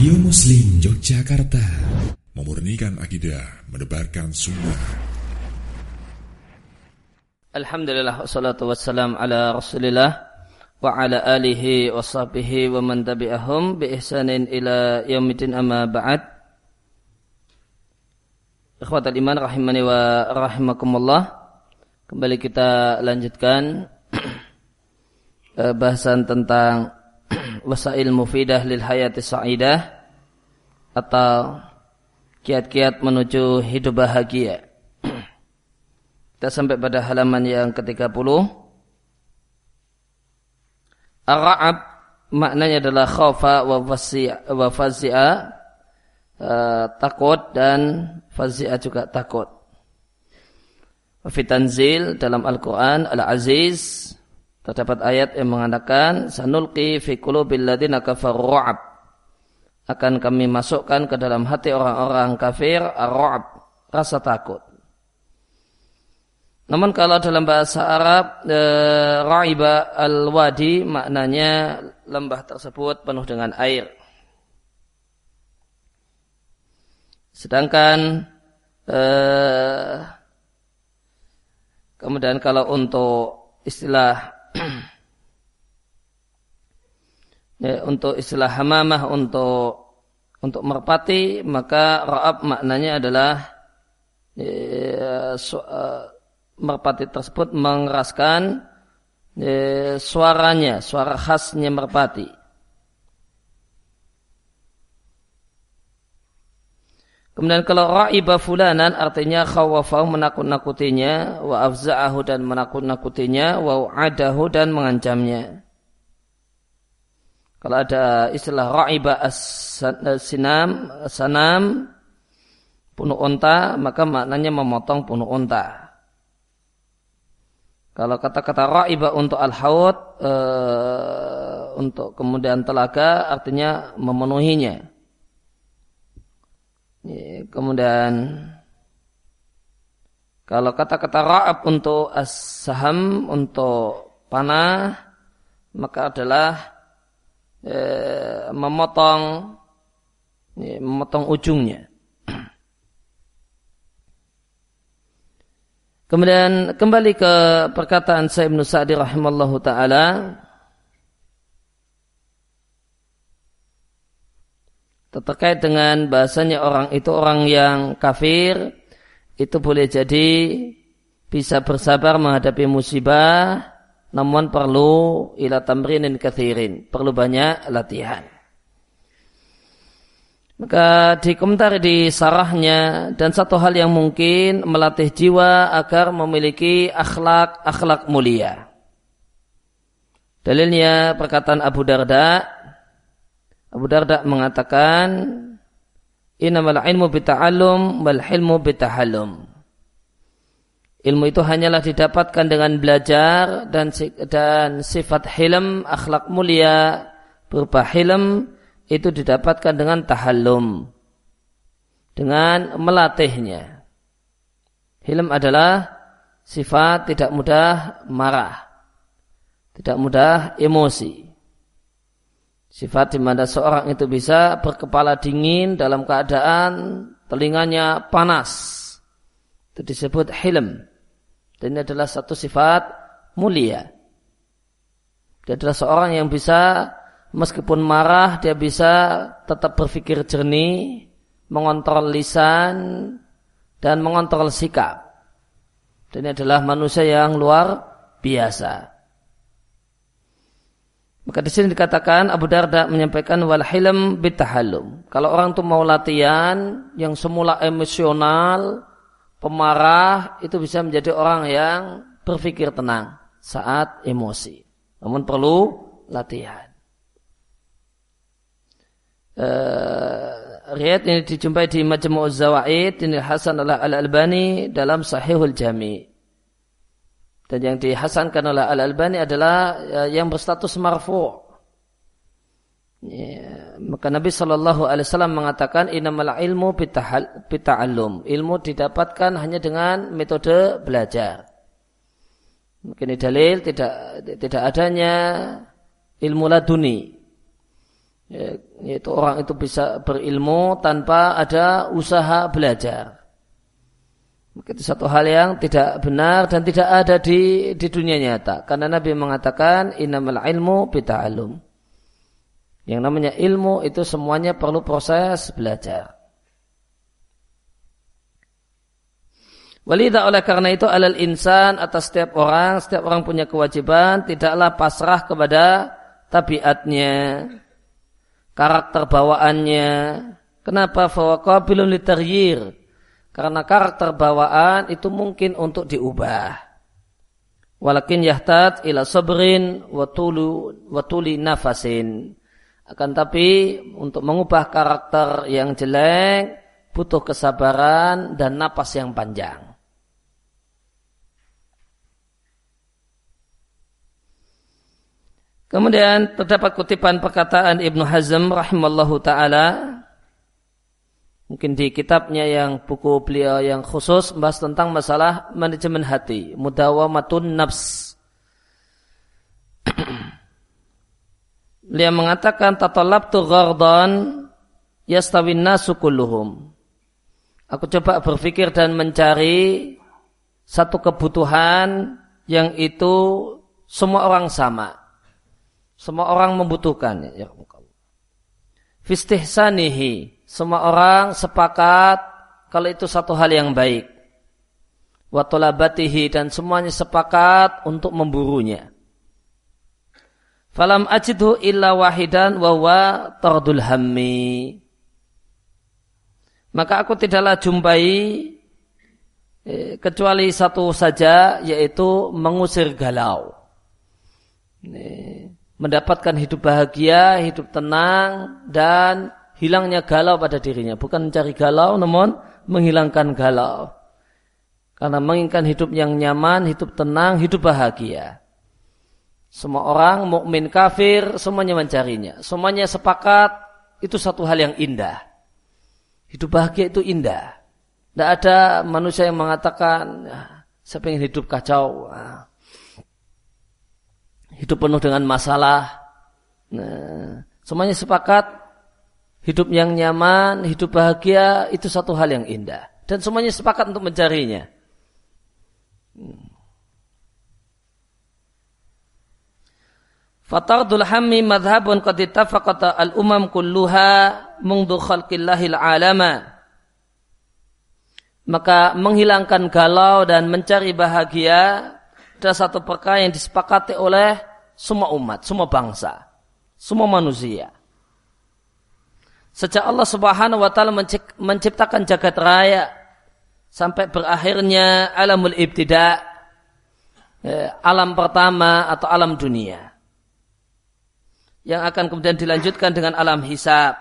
Radio Muslim Yogyakarta. Memurnikan akidah Menebarkan sunnah. Alhamdulillah Wassalatu wassalam ala rasulillah Wa ala alihi wa sahbihi Wa man tabi'ahum Bi ihsanin ila yaumidin amma ba'd. Ikhwatal iman rahimani wa rahimakumullah Kembali kita lanjutkan eh, Bahasan tentang wasail mufidah lil hayati sa'idah atau kiat-kiat menuju hidup bahagia. Kita sampai pada halaman yang ke-30. Ar-ra'ab maknanya adalah khaufa wa wa fazi'a uh, takut dan fazi'a juga takut. Fitanzil dalam Al-Quran Al-Aziz Terdapat ayat yang mengatakan sanulqi fi qulubil ladzina kafaru akan kami masukkan ke dalam hati orang-orang kafir ar rasa takut. Namun kalau dalam bahasa Arab e, raiba al-wadi maknanya lembah tersebut penuh dengan air. Sedangkan e, kemudian kalau untuk istilah ya, untuk istilah hamamah untuk untuk merpati maka ra'ab maknanya adalah ya, su, uh, merpati tersebut mengeraskan ya, suaranya, suara khasnya merpati. Kemudian kalau ra'iba fulanan artinya khawafahu menakut-nakutinya, wa afza'ahu dan menakut-nakutinya, wa adahu dan mengancamnya. Kalau ada istilah ra'iba as-sinam, sanam, punuh unta, maka maknanya memotong punuh unta. Kalau kata-kata ra'iba untuk al-haud, e, untuk kemudian telaga, artinya memenuhinya kemudian kalau kata-kata ra'ab untuk as-saham untuk panah maka adalah eh, memotong eh, memotong ujungnya. Kemudian kembali ke perkataan Sa'ib Nusadi rahimallahu taala terkait dengan bahasanya orang itu orang yang kafir itu boleh jadi bisa bersabar menghadapi musibah namun perlu ila tamrinin kathirin perlu banyak latihan. Maka di komentar di sarahnya dan satu hal yang mungkin melatih jiwa agar memiliki akhlak akhlak mulia. Dalilnya perkataan Abu Darda Abu Darda mengatakan innamal ilmu bita'allum wal bitahallum. Ilmu itu hanyalah didapatkan dengan belajar dan dan sifat hilm, akhlak mulia berupa hilm itu didapatkan dengan tahallum. Dengan melatihnya. Hilm adalah sifat tidak mudah marah. Tidak mudah emosi. Sifat di mana seorang itu bisa berkepala dingin dalam keadaan telinganya panas. Itu disebut hilm. Dan ini adalah satu sifat mulia. Dia adalah seorang yang bisa meskipun marah dia bisa tetap berpikir jernih, mengontrol lisan dan mengontrol sikap. Dan ini adalah manusia yang luar biasa. Maka di sini dikatakan Abu Darda menyampaikan wal hilm bitahallum. Kalau orang itu mau latihan yang semula emosional, pemarah, itu bisa menjadi orang yang berpikir tenang saat emosi. Namun perlu latihan. Uh, riat ini dijumpai di Majmu' Zawaid ini Hasan al-Albani dalam Sahihul Jami' Dan yang dihasankan oleh Al-Albani adalah ya, yang berstatus marfu. Ya, maka Nabi Shallallahu Alaihi Wasallam mengatakan inamal ilmu bita'allum. Ilmu didapatkan hanya dengan metode belajar. Mungkin dalil tidak tidak adanya ilmu laduni. Ya, yaitu orang itu bisa berilmu tanpa ada usaha belajar. Itu satu hal yang tidak benar dan tidak ada di di dunia nyata. Karena Nabi mengatakan innamal ilmu bita'alum. Yang namanya ilmu itu semuanya perlu proses belajar. Walidah oleh karena itu alal insan atas setiap orang, setiap orang punya kewajiban, tidaklah pasrah kepada tabiatnya, karakter bawaannya. Kenapa fawaqabilun litaryir? Karena karakter bawaan itu mungkin untuk diubah. Walakin yahtad ila sabrin watulu watuli nafasin. Akan tapi untuk mengubah karakter yang jelek butuh kesabaran dan napas yang panjang. Kemudian terdapat kutipan perkataan Ibnu Hazm rahimallahu taala mungkin di kitabnya yang buku beliau yang khusus membahas tentang masalah manajemen hati, mudawamatun nafs. Beliau mengatakan tatalabtu ghardan yastawin nasu kulluhum. Aku coba berpikir dan mencari satu kebutuhan yang itu semua orang sama semua orang membutuhkan. Ya, Fistihsanihi. Semua orang sepakat kalau itu satu hal yang baik. Watolabatihi dan semuanya sepakat untuk memburunya. Falam ajidhu illa wahidan wa tardul hammi. Maka aku tidaklah jumpai eh, kecuali satu saja yaitu mengusir galau. Ini mendapatkan hidup bahagia, hidup tenang, dan hilangnya galau pada dirinya. Bukan mencari galau, namun menghilangkan galau. Karena menginginkan hidup yang nyaman, hidup tenang, hidup bahagia. Semua orang, mukmin kafir, semuanya mencarinya. Semuanya sepakat, itu satu hal yang indah. Hidup bahagia itu indah. Tidak ada manusia yang mengatakan, ah, saya ingin hidup kacau. Nah, hidup penuh dengan masalah. Nah, semuanya sepakat hidup yang nyaman, hidup bahagia itu satu hal yang indah dan semuanya sepakat untuk mencarinya. Fatardul hammi madhabun qad ittafaqata al-umam kulluha mundu khalqillahil alama. Maka menghilangkan galau dan mencari bahagia adalah satu perkara yang disepakati oleh semua umat, semua bangsa, semua manusia. Sejak Allah Subhanahu wa taala menciptakan jagat raya sampai berakhirnya alamul ibtida eh, alam pertama atau alam dunia yang akan kemudian dilanjutkan dengan alam hisab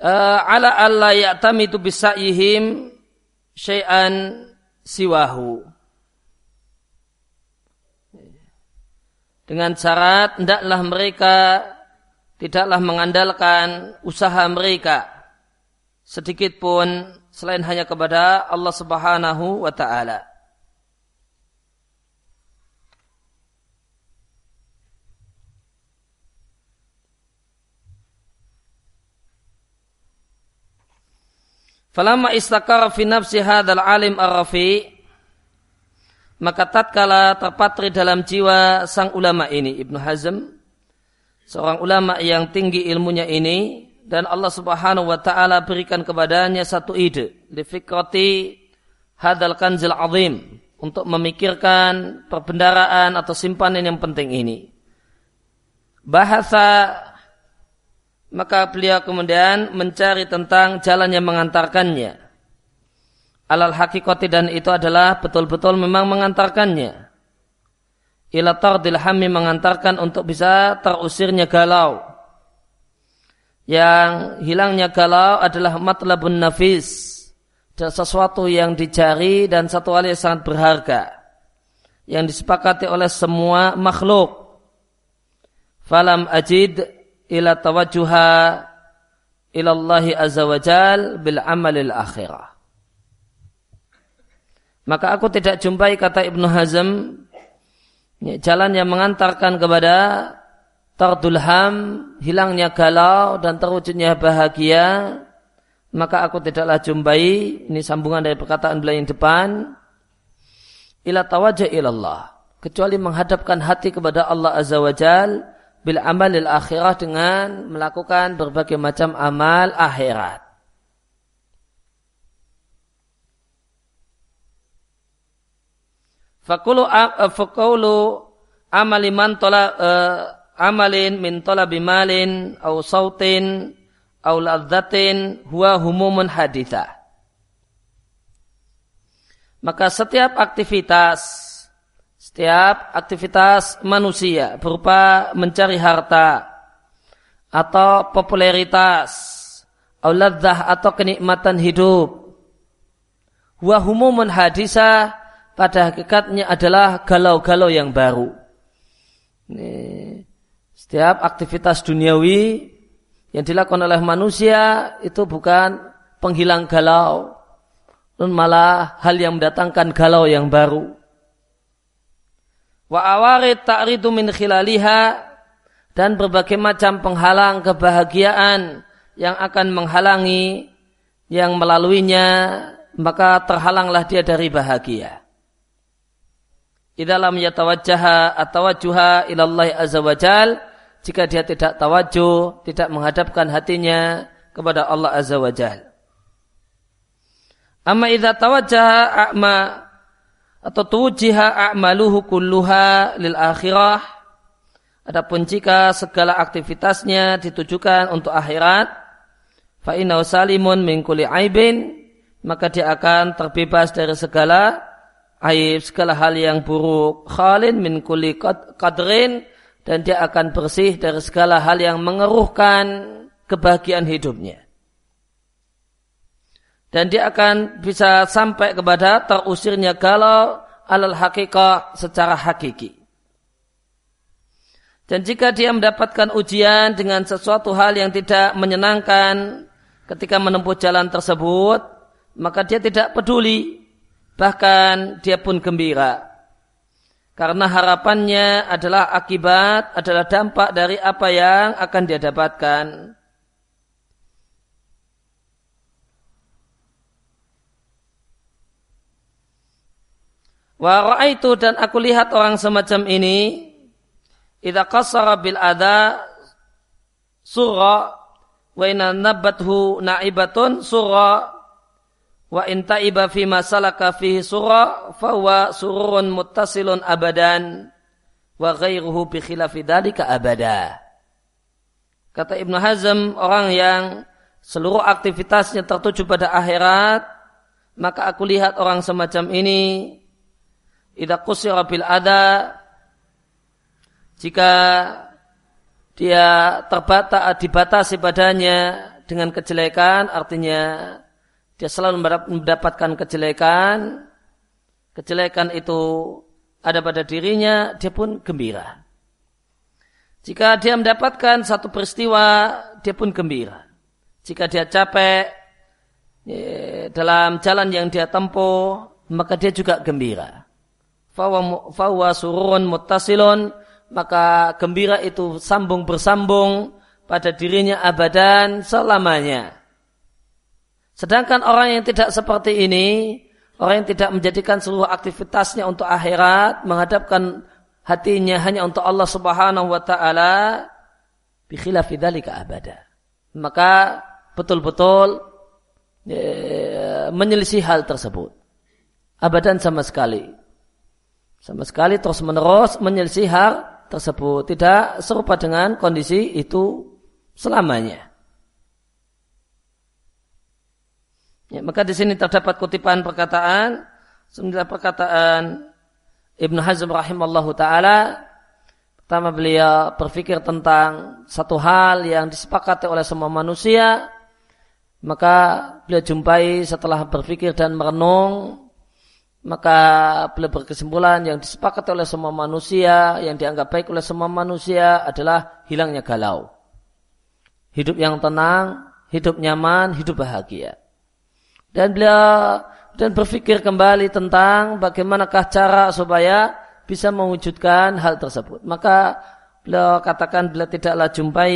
uh, ala alla ya'tamidu bisa'ihim syai'an siwahu. Dengan syarat hendaklah mereka tidaklah mengandalkan usaha mereka sedikit pun selain hanya kepada Allah Subhanahu wa taala. Falamma istakara fi nafsi hadzal alim ar-rafi maka tatkala terpatri dalam jiwa sang ulama ini Ibnu Hazm seorang ulama yang tinggi ilmunya ini dan Allah Subhanahu wa taala berikan kepadanya satu ide li fikrati hadzal kanzil azim untuk memikirkan perbendaraan atau simpanan yang penting ini. Bahasa maka beliau kemudian mencari tentang jalan yang mengantarkannya. Alal hakikati dan itu adalah betul-betul memang mengantarkannya. Ila tardil mengantarkan untuk bisa terusirnya galau. Yang hilangnya galau adalah matlabun nafis. Dan sesuatu yang dicari dan satu hal yang sangat berharga. Yang disepakati oleh semua makhluk. Falam ajid ila tawajuha ilallahi azza wa jal bil amalil akhirah. Maka aku tidak jumpai kata Ibnu Hazm ya, jalan yang mengantarkan kepada tardul ham, hilangnya galau dan terwujudnya bahagia, maka aku tidaklah jumpai ini sambungan dari perkataan beliau yang depan ila tawajjah ilallah kecuali menghadapkan hati kepada Allah azza wajal bil amalil akhirah dengan melakukan berbagai macam amal akhirat. Fakulu fakulu amali man tola uh, amalin min bimalin au sautin au ladzatin huwa humumun haditha. Maka setiap aktivitas setiap aktivitas manusia berupa mencari harta atau popularitas auladzah atau kenikmatan hidup huwa humumun pada hakikatnya adalah galau-galau yang baru. Setiap aktivitas duniawi yang dilakukan oleh manusia itu bukan penghilang galau, malah hal yang mendatangkan galau yang baru wa awarid ta'ridu min khilaliha dan berbagai macam penghalang kebahagiaan yang akan menghalangi yang melaluinya maka terhalanglah dia dari bahagia. Idalam yatawajjaha atawajjuha ilallah azza wajal jika dia tidak tawajuh, tidak menghadapkan hatinya kepada Allah azza wajal. Amma idza tawajjaha atau tujiha a'maluhu kulluha lil akhirah. Adapun jika segala aktivitasnya ditujukan untuk akhirat fa innahu salimun min kulli aibin maka dia akan terbebas dari segala aib segala hal yang buruk. Khalin min kulli qadrin dan dia akan bersih dari segala hal yang mengeruhkan kebahagiaan hidupnya dan dia akan bisa sampai kepada terusirnya galau alal hakikah secara hakiki. Dan jika dia mendapatkan ujian dengan sesuatu hal yang tidak menyenangkan ketika menempuh jalan tersebut, maka dia tidak peduli, bahkan dia pun gembira. Karena harapannya adalah akibat, adalah dampak dari apa yang akan dia dapatkan. Wa ra'aitu dan aku lihat orang semacam ini idza qassara bil adha surra wa inna nabathu naibatun surra wa in ta'iba fi masalaka fihi surra fa huwa sururun muttasilun abadan wa ghairuhu bi khilafi dalika abada. Kata Ibnu Hazm orang yang seluruh aktivitasnya tertuju pada akhirat maka aku lihat orang semacam ini idza qusira bil ada jika dia terbata dibatasi badannya dengan kejelekan artinya dia selalu mendapatkan kejelekan kejelekan itu ada pada dirinya dia pun gembira. Jika dia mendapatkan satu peristiwa dia pun gembira. Jika dia capek ya, dalam jalan yang dia tempuh maka dia juga gembira fawa surun mutasilon maka gembira itu sambung bersambung pada dirinya abadan selamanya. Sedangkan orang yang tidak seperti ini, orang yang tidak menjadikan seluruh aktivitasnya untuk akhirat, menghadapkan hatinya hanya untuk Allah Subhanahu wa taala, bi khilafi abada. Maka betul-betul e, menyelisih hal tersebut. Abadan sama sekali. Sama sekali terus menerus menyelisih hal tersebut. Tidak serupa dengan kondisi itu selamanya. Ya, maka di sini terdapat kutipan perkataan, sembilan perkataan Ibnu Hazm rahimallahu taala. Pertama beliau berpikir tentang satu hal yang disepakati oleh semua manusia, maka beliau jumpai setelah berpikir dan merenung maka beliau berkesimpulan yang disepakati oleh semua manusia, yang dianggap baik oleh semua manusia adalah hilangnya galau. Hidup yang tenang, hidup nyaman, hidup bahagia. Dan beliau dan berpikir kembali tentang bagaimanakah cara supaya bisa mewujudkan hal tersebut. Maka beliau katakan beliau tidaklah jumpai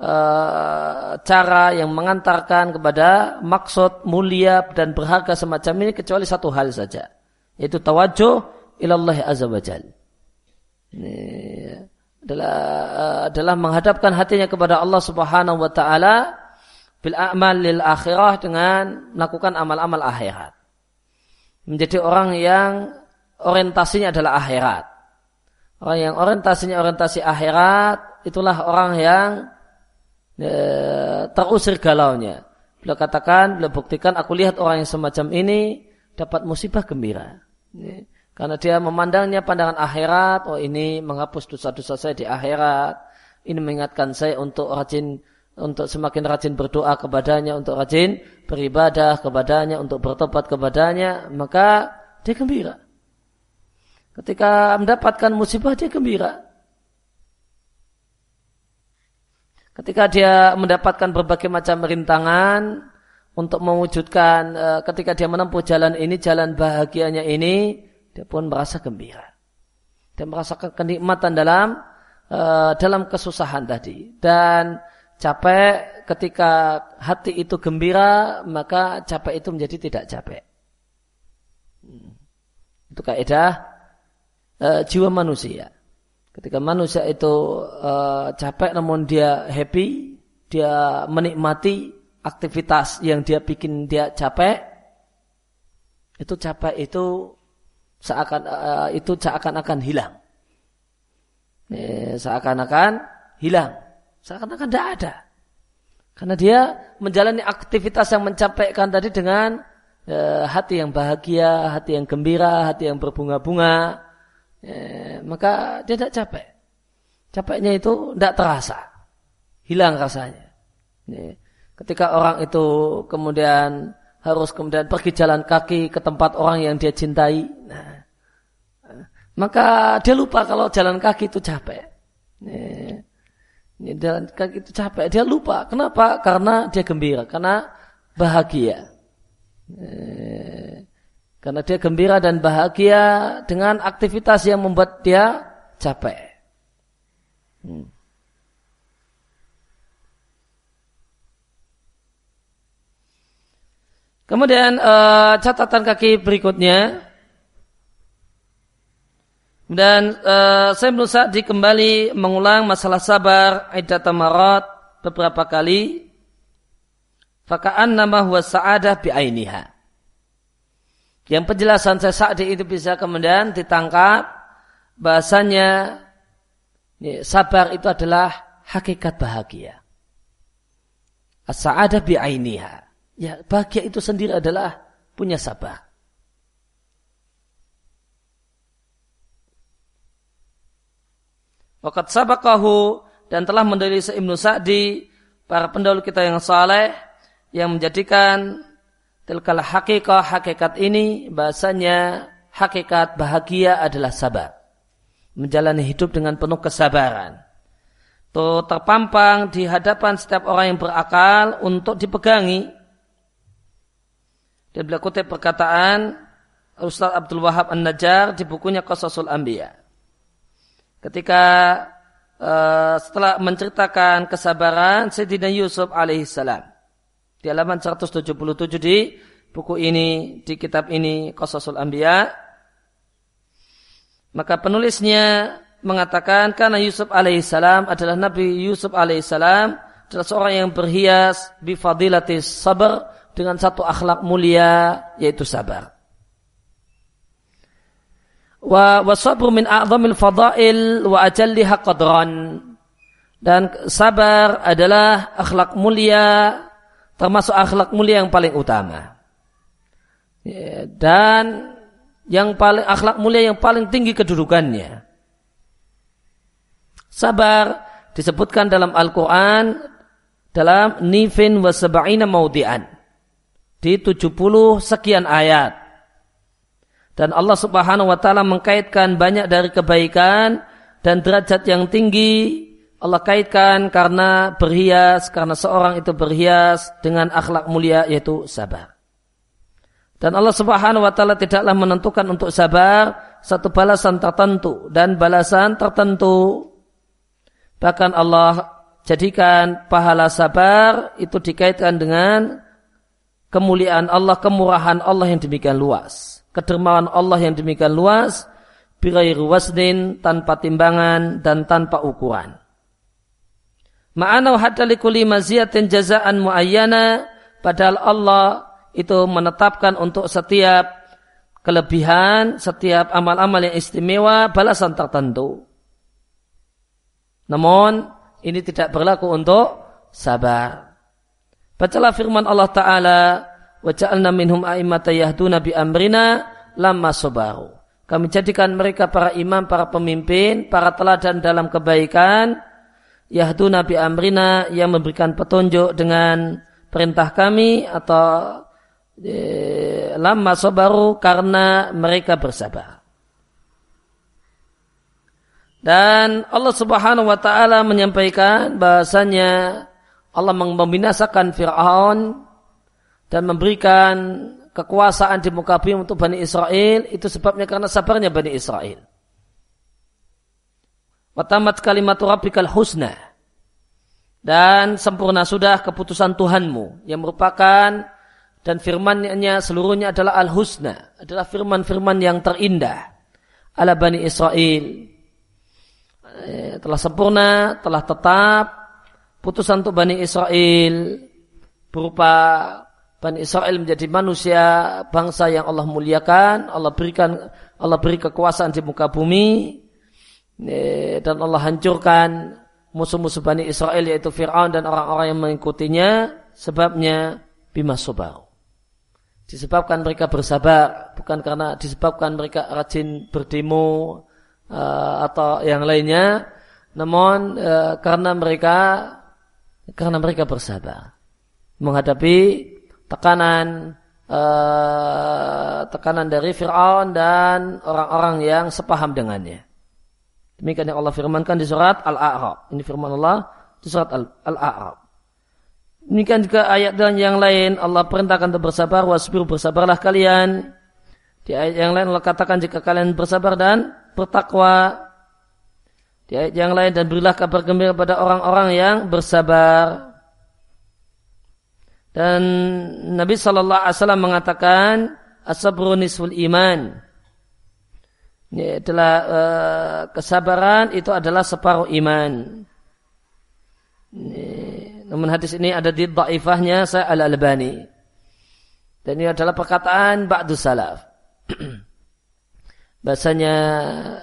uh, cara yang mengantarkan kepada maksud mulia dan berharga semacam ini kecuali satu hal saja, yaitu tawajuh ilallah azza wajal. Ini adalah uh, adalah menghadapkan hatinya kepada Allah Subhanahu wa taala bil a'mal lil akhirah dengan melakukan amal-amal akhirat. Menjadi orang yang orientasinya adalah akhirat. Orang yang orientasinya orientasi akhirat itulah orang yang terusir galaunya. Beliau katakan, beliau buktikan, aku lihat orang yang semacam ini dapat musibah gembira. Karena dia memandangnya pandangan akhirat, oh ini menghapus dosa-dosa saya di akhirat. Ini mengingatkan saya untuk rajin untuk semakin rajin berdoa kepadanya, untuk rajin beribadah kepadanya, untuk bertobat kepadanya, maka dia gembira. Ketika mendapatkan musibah dia gembira. Ketika dia mendapatkan berbagai macam rintangan untuk mewujudkan eh, ketika dia menempuh jalan ini, jalan bahagianya ini, dia pun merasa gembira. Dia merasakan kenikmatan dalam eh, dalam kesusahan tadi dan capek ketika hati itu gembira maka capek itu menjadi tidak capek hmm. itu kaidah e, jiwa manusia ketika manusia itu e, capek namun dia happy dia menikmati aktivitas yang dia bikin dia capek itu capek itu seakan e, itu seakan-akan hilang e, seakan-akan hilang Seakan-akan tidak ada. Karena dia menjalani aktivitas yang mencapaikan tadi dengan e, hati yang bahagia, hati yang gembira, hati yang berbunga-bunga. E, maka dia tidak capek. Capeknya itu tidak terasa. Hilang rasanya. Ketika orang itu kemudian harus kemudian pergi jalan kaki ke tempat orang yang dia cintai. Nah, maka dia lupa kalau jalan kaki itu capek. Dan kan itu capek, dia lupa. Kenapa? Karena dia gembira, karena bahagia. Eh, karena dia gembira dan bahagia dengan aktivitas yang membuat dia capek. Hmm. Kemudian uh, catatan kaki berikutnya dan uh, saya berusaha kembali mengulang masalah sabar aidat marat beberapa kali. Faka'an nama huwa sa'adah bi'ainiha. Yang penjelasan saya Sa'di itu bisa kemudian ditangkap bahasanya ya, sabar itu adalah hakikat bahagia. As-sa'adah bi'ainiha. Ya, bahagia itu sendiri adalah punya sabar. Wakat sabakahu dan telah mendalili Ibnu Sa'di para pendahulu kita yang saleh yang menjadikan tilkal hakikat hakikat ini bahasanya hakikat bahagia adalah sabar. Menjalani hidup dengan penuh kesabaran. Itu terpampang di hadapan setiap orang yang berakal untuk dipegangi. Dan beliau kutip perkataan Ustaz Abdul Wahab An-Najjar di bukunya Qasasul Anbiya. Ketika uh, setelah menceritakan kesabaran Sayyidina Yusuf alaihissalam. Di halaman 177 di buku ini, di kitab ini, Qasasul Anbiya. Maka penulisnya mengatakan karena Yusuf alaihissalam adalah Nabi Yusuf alaihissalam adalah seorang yang berhias bifadilatis sabar dengan satu akhlak mulia yaitu sabar wa wasabru min a'zamil fadail wa ajalliha qadran dan sabar adalah akhlak mulia termasuk akhlak mulia yang paling utama. Ya, dan yang paling akhlak mulia yang paling tinggi kedudukannya. Sabar disebutkan dalam Al-Quran dalam nifin wa sab'ina maudi'an di 70 sekian ayat. Dan Allah Subhanahu wa taala mengkaitkan banyak dari kebaikan dan derajat yang tinggi Allah kaitkan karena berhias, karena seorang itu berhias dengan akhlak mulia yaitu sabar. Dan Allah Subhanahu wa taala tidaklah menentukan untuk sabar satu balasan tertentu dan balasan tertentu. Bahkan Allah jadikan pahala sabar itu dikaitkan dengan kemuliaan Allah, kemurahan Allah yang demikian luas. Kedermawan Allah yang demikian luas, birair wasdin, tanpa timbangan dan tanpa ukuran. Ma'ana hadali kulli maziyatin jazaan muayyana padahal Allah itu menetapkan untuk setiap kelebihan, setiap amal-amal yang istimewa balasan tertentu. Namun ini tidak berlaku untuk sabar. Bacalah firman Allah Ta'ala ja'alna minhum a'immata yahduna bi amrina lamma sabaru. Kami jadikan mereka para imam, para pemimpin, para teladan dalam kebaikan yahdu nabi amrina yang memberikan petunjuk dengan perintah kami atau e, lama sobaru karena mereka bersabar. Dan Allah Subhanahu wa taala menyampaikan bahasanya Allah membinasakan Firaun dan memberikan kekuasaan di muka bumi untuk Bani Israel itu sebabnya karena sabarnya Bani Israel. Watamat kalimat rabbikal husna. Dan sempurna sudah keputusan Tuhanmu yang merupakan dan firmannya seluruhnya adalah al-husna. Adalah firman-firman yang terindah. Ala Bani Israel. Eh, telah sempurna, telah tetap. Putusan untuk Bani Israel berupa Bani Israel menjadi manusia bangsa yang Allah muliakan, Allah berikan Allah beri kekuasaan di muka bumi, dan Allah hancurkan musuh-musuh Bani Israel yaitu Fir'aun dan orang-orang yang mengikutinya sebabnya bima sobar. Disebabkan mereka bersabar bukan karena disebabkan mereka rajin berdemo uh, atau yang lainnya namun uh, karena mereka karena mereka bersabar menghadapi tekanan tekanan dari Fir'aun dan orang-orang yang sepaham dengannya. Demikian yang Allah firmankan di surat Al-A'raf. Ini firman Allah di surat Al-A'raf. Demikian juga ayat dan yang lain Allah perintahkan untuk bersabar wasbiru bersabarlah kalian. Di ayat yang lain Allah katakan jika kalian bersabar dan bertakwa. Di ayat yang lain dan berilah kabar gembira pada orang-orang yang bersabar. Dan Nabi Shallallahu Alaihi Wasallam mengatakan asabru nisful iman. Ini adalah uh, kesabaran itu adalah separuh iman. Ini, namun hadis ini ada di dhaifahnya saya al-Albani. Dan ini adalah perkataan ba'du salaf. Bahasanya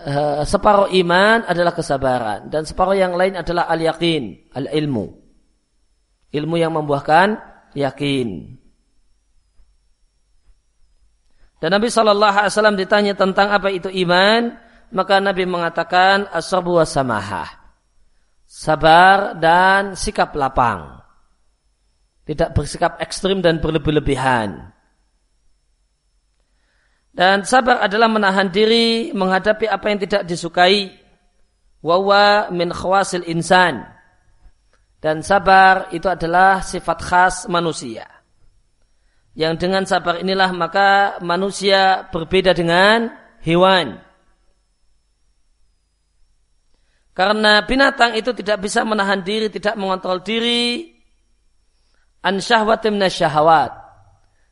uh, separuh iman adalah kesabaran dan separuh yang lain adalah al-yaqin, al-ilmu. Ilmu yang membuahkan yakin. Dan Nabi Shallallahu Alaihi Wasallam ditanya tentang apa itu iman, maka Nabi mengatakan asabu samahah, sabar dan sikap lapang, tidak bersikap ekstrim dan berlebih-lebihan. Dan sabar adalah menahan diri menghadapi apa yang tidak disukai. Wawa min khawasil insan. Dan sabar itu adalah sifat khas manusia. Yang dengan sabar inilah maka manusia berbeda dengan hewan. Karena binatang itu tidak bisa menahan diri, tidak mengontrol diri. An syahwatim syahwat.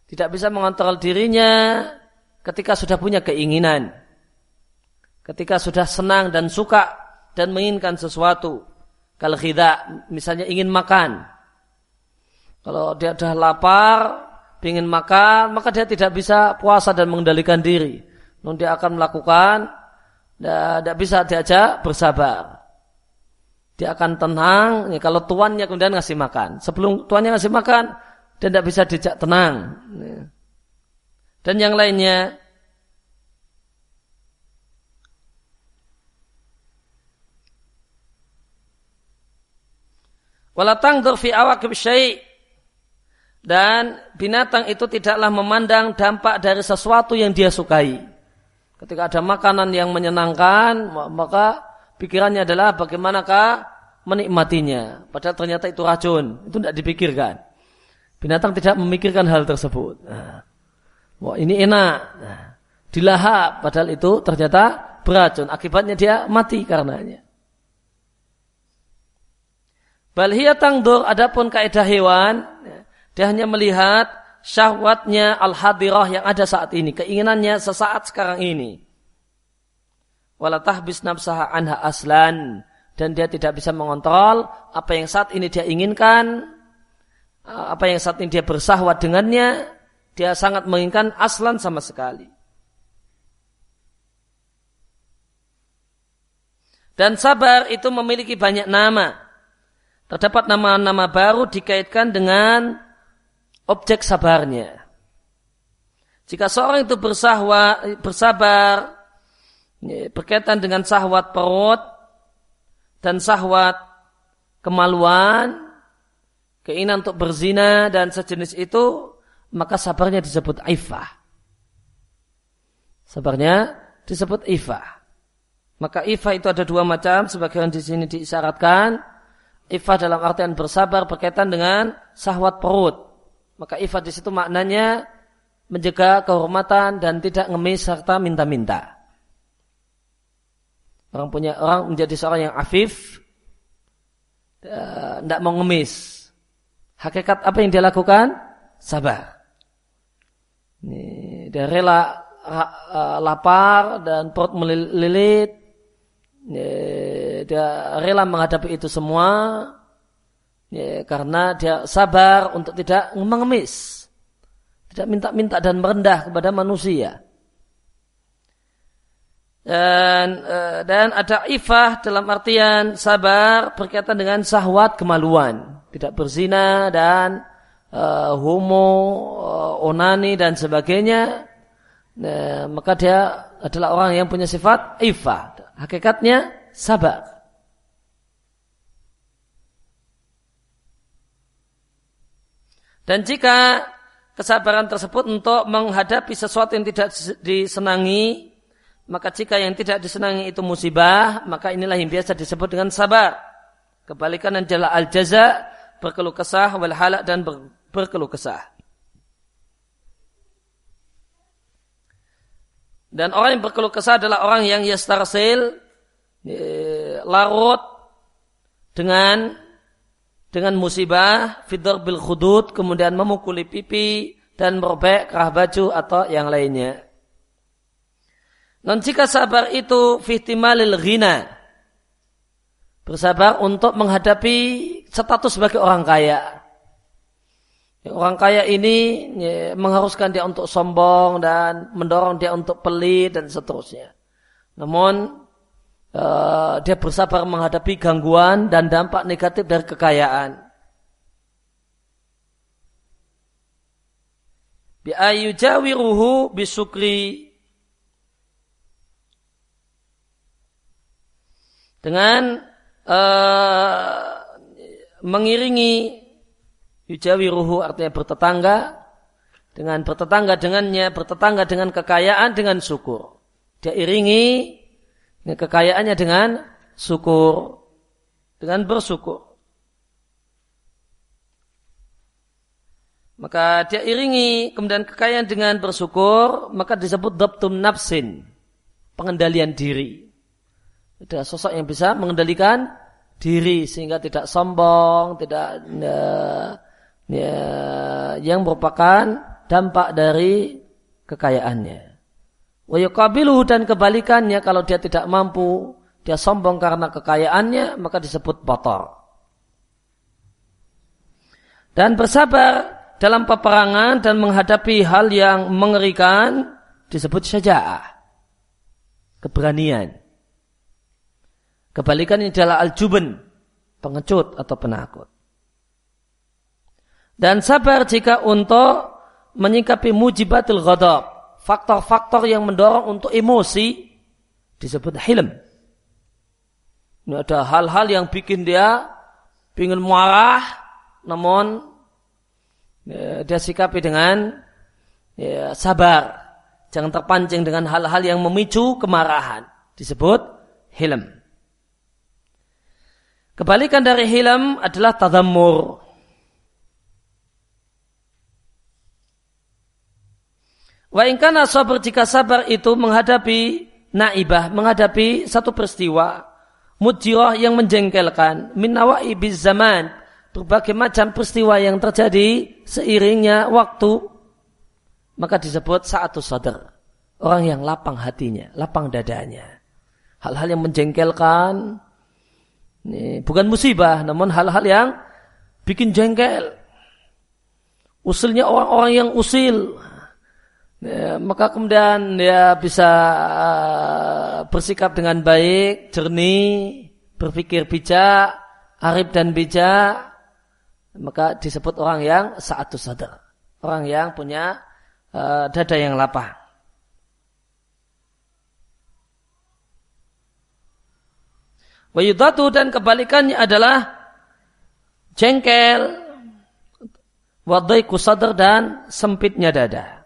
Tidak bisa mengontrol dirinya ketika sudah punya keinginan. Ketika sudah senang dan suka dan menginginkan sesuatu. Kalau tidak, misalnya ingin makan. Kalau dia sudah lapar, ingin makan, maka dia tidak bisa puasa dan mengendalikan diri. Namun dia akan melakukan, tidak bisa diajak bersabar. Dia akan tenang, ya, kalau tuannya kemudian ngasih makan. Sebelum tuannya ngasih makan, dia tidak bisa dijak tenang. Ya. Dan yang lainnya, Walatang fi awakib syai' Dan binatang itu tidaklah memandang dampak dari sesuatu yang dia sukai. Ketika ada makanan yang menyenangkan, maka pikirannya adalah bagaimanakah menikmatinya. Padahal ternyata itu racun. Itu tidak dipikirkan. Binatang tidak memikirkan hal tersebut. Nah, wah ini enak. Nah, dilahap. Padahal itu ternyata beracun. Akibatnya dia mati karenanya. Balhiyah tangdur adapun kaidah hewan, dia hanya melihat syahwatnya al-hadirah yang ada saat ini, keinginannya sesaat sekarang ini. Walatah bis nafsaha anha aslan dan dia tidak bisa mengontrol apa yang saat ini dia inginkan, apa yang saat ini dia bersahwat dengannya, dia sangat menginginkan aslan sama sekali. Dan sabar itu memiliki banyak nama. Terdapat nama-nama baru dikaitkan dengan objek sabarnya. Jika seorang itu bersahwa, bersabar ya, berkaitan dengan sahwat perut dan sahwat kemaluan, keinginan untuk berzina dan sejenis itu, maka sabarnya disebut ifah. Sabarnya disebut ifah. Maka ifah itu ada dua macam, sebagian di sini diisyaratkan Ifah dalam artian bersabar berkaitan dengan sahwat perut. Maka ifah di situ maknanya menjaga kehormatan dan tidak ngemis serta minta-minta. Orang punya orang menjadi seorang yang afif, tidak mau ngemis. Hakikat apa yang dia lakukan? Sabar. Ini, dia rela lapar dan perut melilit, ya, dia rela menghadapi itu semua ya, karena dia sabar untuk tidak mengemis. Tidak minta-minta dan merendah kepada manusia. Dan eh, dan ada ifah dalam artian sabar berkaitan dengan sahwat kemaluan. Tidak berzina dan uh, homo uh, onani dan sebagainya. Nah, maka dia adalah orang yang punya sifat ifah. Hakikatnya sabar. Dan jika kesabaran tersebut untuk menghadapi sesuatu yang tidak disenangi, maka jika yang tidak disenangi itu musibah, maka inilah yang biasa disebut dengan sabar. Kebalikan adalah al-jaza, berkeluh kesah, wal halak dan ber, berkeluh kesah. Dan orang yang berkeluh kesah adalah orang yang yastarsil larut dengan dengan musibah fidor bil khudud kemudian memukuli pipi dan merobek kerah baju atau yang lainnya. Non jika sabar itu fihtimalil ghina bersabar untuk menghadapi status sebagai orang kaya. Orang kaya ini ya, mengharuskan dia untuk sombong dan mendorong dia untuk pelit dan seterusnya. Namun uh, dia bersabar menghadapi gangguan dan dampak negatif dari kekayaan. Bi ayujawiruhu bisukri dengan uh, mengiringi Yujawi ruhu artinya bertetangga. Dengan bertetangga dengannya, bertetangga dengan kekayaan, dengan syukur. Dia iringi kekayaannya dengan syukur. Dengan bersyukur. Maka dia iringi kemudian kekayaan dengan bersyukur, maka disebut dabtum nafsin, pengendalian diri. Ada sosok yang bisa mengendalikan diri sehingga tidak sombong, tidak uh, ya, yang merupakan dampak dari kekayaannya. Wayukabiluhu dan kebalikannya kalau dia tidak mampu, dia sombong karena kekayaannya, maka disebut botor. Dan bersabar dalam peperangan dan menghadapi hal yang mengerikan disebut syaja'ah. Keberanian. Kebalikannya adalah al-juben, pengecut atau penakut. Dan sabar jika untuk menyikapi mujibatil ghadab. Faktor-faktor yang mendorong untuk emosi disebut hilm. Ini ada hal-hal yang bikin dia ingin marah, namun ya, dia sikapi dengan ya, sabar. Jangan terpancing dengan hal-hal yang memicu kemarahan. Disebut hilm. Kebalikan dari hilam adalah tadammur. Wa ingkana sabar jika sabar itu menghadapi naibah, menghadapi satu peristiwa mujirah yang menjengkelkan min nawaibiz zaman berbagai macam peristiwa yang terjadi seiringnya waktu maka disebut satu sadar orang yang lapang hatinya, lapang dadanya. Hal-hal yang menjengkelkan ini bukan musibah namun hal-hal yang bikin jengkel. Usilnya orang-orang yang usil Ya, maka kemudian dia bisa uh, bersikap dengan baik, jernih, berpikir bijak, arif dan bijak, maka disebut orang yang saat sadar. Orang yang punya uh, dada yang lapang. Wayudatu dan kebalikannya adalah jengkel, wadaiku sadar dan sempitnya dada.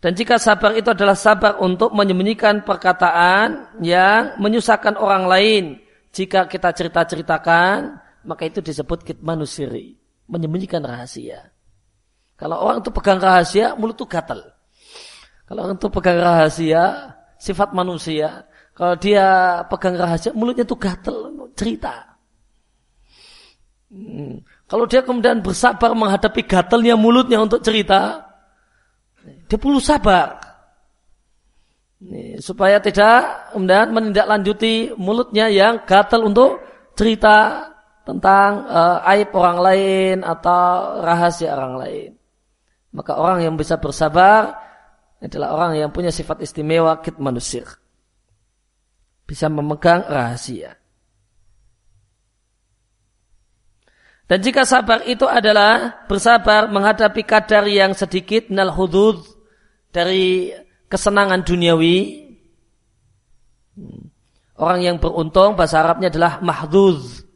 Dan jika sabar itu adalah sabar untuk menyembunyikan perkataan yang menyusahkan orang lain. Jika kita cerita-ceritakan, maka itu disebut kitmanusiri. Menyembunyikan rahasia. Kalau orang itu pegang rahasia, mulut itu gatal. Kalau orang itu pegang rahasia, sifat manusia. Kalau dia pegang rahasia, mulutnya itu gatal, cerita. Hmm. Kalau dia kemudian bersabar menghadapi gatalnya mulutnya untuk cerita, dia perlu sabar. supaya tidak kemudian menindaklanjuti mulutnya yang gatal untuk cerita tentang uh, aib orang lain atau rahasia orang lain. Maka orang yang bisa bersabar adalah orang yang punya sifat istimewa kit manusia. Bisa memegang rahasia. Dan jika sabar itu adalah bersabar menghadapi kadar yang sedikit nal hudud dari kesenangan duniawi. Orang yang beruntung bahasa Arabnya adalah mahduz.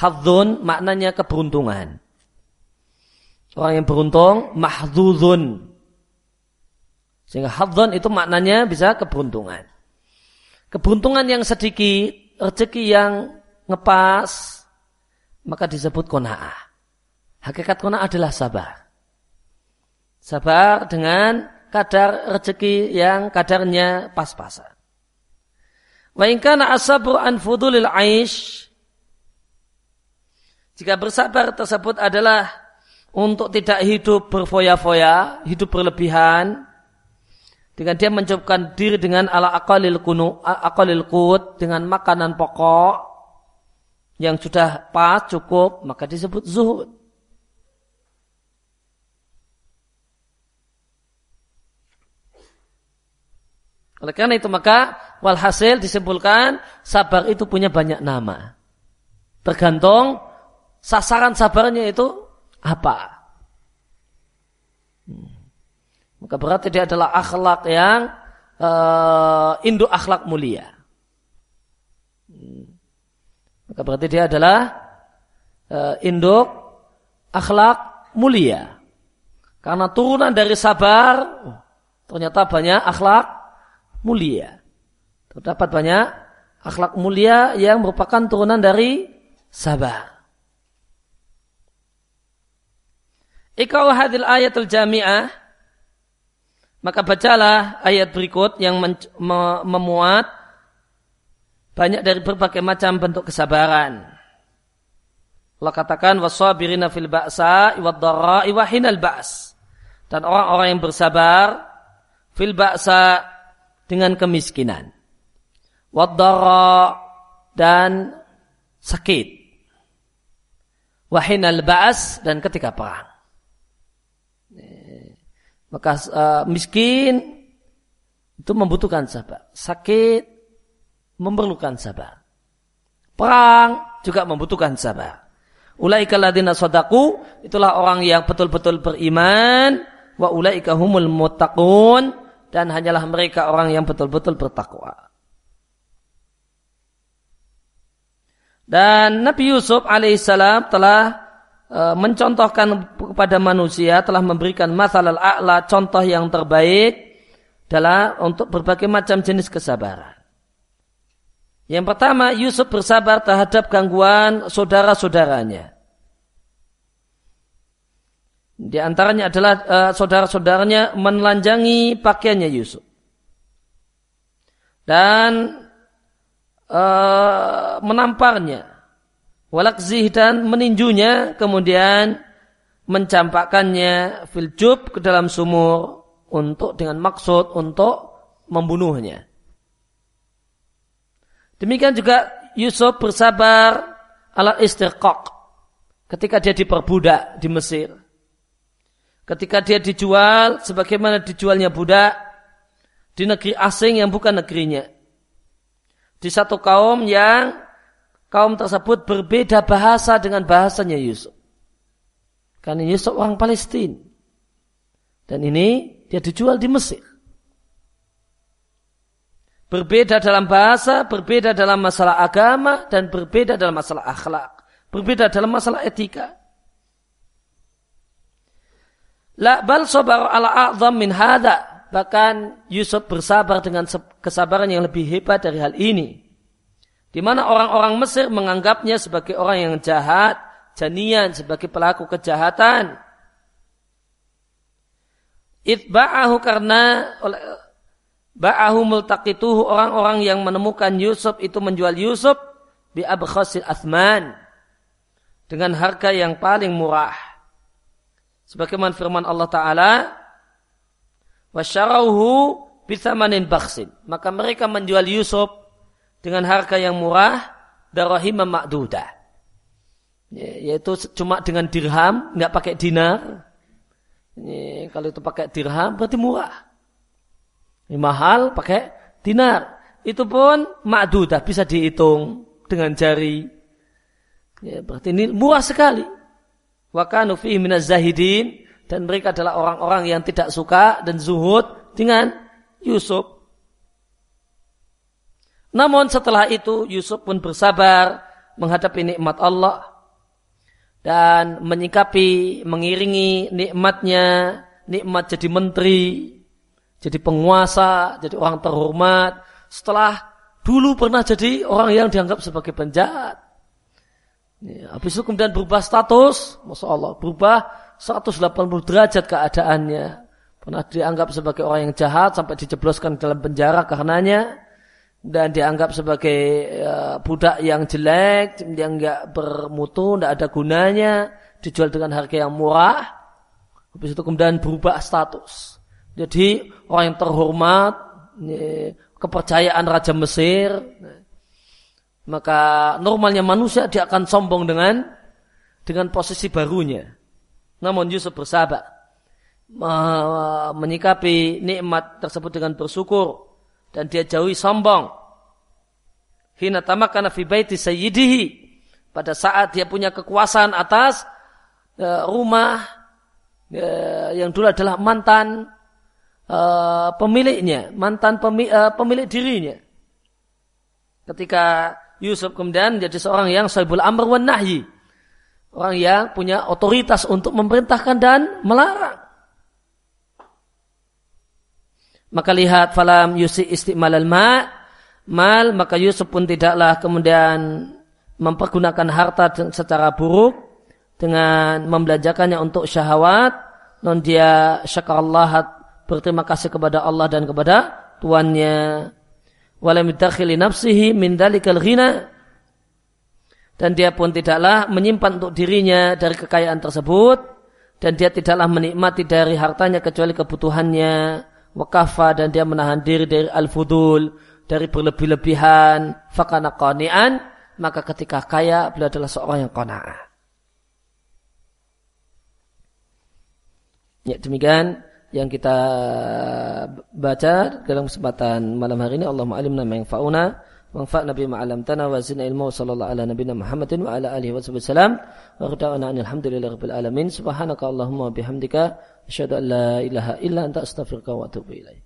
Hadzun maknanya keberuntungan. Orang yang beruntung mahduzun. Sehingga hadzun itu maknanya bisa keberuntungan. Keberuntungan yang sedikit, rezeki yang ngepas, maka disebut kona'ah. Hakikat kona'ah adalah sabar. Sabar dengan kadar rezeki yang kadarnya pas-pasan. Wa in kana asabru an fudulil aish jika bersabar tersebut adalah untuk tidak hidup berfoya-foya, hidup berlebihan, dengan dia mencukupkan diri dengan ala akalil kunu, akalil kut, dengan makanan pokok, yang sudah pas cukup maka disebut zuhud. Oleh karena itu maka walhasil disimpulkan sabar itu punya banyak nama. Tergantung sasaran sabarnya itu apa. Hmm. Maka berarti dia adalah akhlak yang uh, induk akhlak mulia. Maka berarti dia adalah uh, induk akhlak mulia. Karena turunan dari sabar, oh, ternyata banyak akhlak mulia. Terdapat banyak akhlak mulia yang merupakan turunan dari sabar. Ikau hadil ayatul jami'ah maka bacalah ayat berikut yang memuat banyak dari berbagai macam bentuk kesabaran. Allah katakan wasabirina fil ba'sa wad dharra'i wa hinal ba's. Dan orang-orang yang bersabar fil ba'sa dengan kemiskinan. Wad dan sakit. Wahinal ba's dan ketika perang. Maka uh, miskin itu membutuhkan sabar. Sakit memerlukan sabar. Perang juga membutuhkan sabar. Ulaika ladina sodaku, itulah orang yang betul-betul beriman. Wa ulaika humul muttaqun. Dan hanyalah mereka orang yang betul-betul bertakwa. Dan Nabi Yusuf alaihissalam telah e, mencontohkan kepada manusia, telah memberikan masalah a'la, contoh yang terbaik, adalah untuk berbagai macam jenis kesabaran. Yang pertama, Yusuf bersabar terhadap gangguan saudara-saudaranya. Di antaranya adalah uh, saudara-saudaranya menelanjangi pakaiannya Yusuf. Dan uh, menamparnya. Walakzih dan meninjunya kemudian mencampakkannya filjub ke dalam sumur untuk dengan maksud untuk membunuhnya. Demikian juga Yusuf bersabar ala istiqaq ketika dia diperbudak di Mesir. Ketika dia dijual sebagaimana dijualnya budak di negeri asing yang bukan negerinya. Di satu kaum yang kaum tersebut berbeda bahasa dengan bahasanya Yusuf. Karena Yusuf orang Palestina. Dan ini dia dijual di Mesir. Berbeda dalam bahasa, berbeda dalam masalah agama, dan berbeda dalam masalah akhlak. Berbeda dalam masalah etika. La bal sabar ala a'zam min hada. Bahkan Yusuf bersabar dengan kesabaran yang lebih hebat dari hal ini. Di mana orang-orang Mesir menganggapnya sebagai orang yang jahat, janian sebagai pelaku kejahatan. Itba'ahu karena ba'ahu multaqituhu orang-orang yang menemukan Yusuf itu menjual Yusuf bi abkhasil athman dengan harga yang paling murah. Sebagaimana firman Allah Ta'ala wasyarauhu bisamanin baksin. Maka mereka menjual Yusuf dengan harga yang murah darahim ma'dudah Ya, yaitu cuma dengan dirham, nggak pakai dinar. Ini, kalau itu pakai dirham berarti murah. Ini mahal pakai dinar. Itu pun ma'dudah bisa dihitung dengan jari. Ya, berarti ini murah sekali. Wa kanu fihi minaz zahidin dan mereka adalah orang-orang yang tidak suka dan zuhud dengan Yusuf. Namun setelah itu Yusuf pun bersabar menghadapi nikmat Allah dan menyikapi, mengiringi nikmatnya, nikmat jadi menteri, jadi penguasa, jadi orang terhormat, setelah dulu pernah jadi orang yang dianggap sebagai penjahat. Ya, habis itu kemudian berubah status, Masya Allah, berubah 180 derajat keadaannya. Pernah dianggap sebagai orang yang jahat sampai dijebloskan dalam penjara karenanya dan dianggap sebagai uh, budak yang jelek, yang enggak bermutu, tidak ada gunanya, dijual dengan harga yang murah. Habis itu kemudian berubah status. Jadi orang yang terhormat, kepercayaan Raja Mesir, maka normalnya manusia dia akan sombong dengan dengan posisi barunya. Namun Yusuf bersabar menyikapi nikmat tersebut dengan bersyukur dan dia jauhi sombong. Hina tamakana fi baiti sayyidihi. Pada saat dia punya kekuasaan atas uh, rumah uh, yang dulu adalah mantan uh, pemiliknya, mantan pemi, uh, pemilik dirinya. Ketika Yusuf kemudian jadi seorang yang sahibul amr wan nahyi. Orang yang punya otoritas untuk memerintahkan dan melarang. Maka lihat falam yusi istimal al ma mal maka Yusuf pun tidaklah kemudian mempergunakan harta secara buruk dengan membelanjakannya untuk syahwat non dia Allah berterima kasih kepada Allah dan kepada tuannya. Walam dakhili nafsihi min dalikal ghina. Dan dia pun tidaklah menyimpan untuk dirinya dari kekayaan tersebut. Dan dia tidaklah menikmati dari hartanya kecuali kebutuhannya. Wakafa dan dia menahan diri dari al-fudul, dari berlebih-lebihan, fakana qani'an, maka ketika kaya beliau adalah seorang yang qana'ah. Ya demikian yang kita baca dalam kesempatan malam hari ini. Allah ma'alimna ma'infa'una manfa'na bima 'allamtana wa zidna ilmu sallallahu ala nabiyyina Muhammadin wa ala alihi wa sallam wa khada'ana alhamdulillahi rabbil alamin. Subhanaka allahumma bihamdika Asyhadu an la ilaha illa anta astaghfiruka wa atubu ilaik.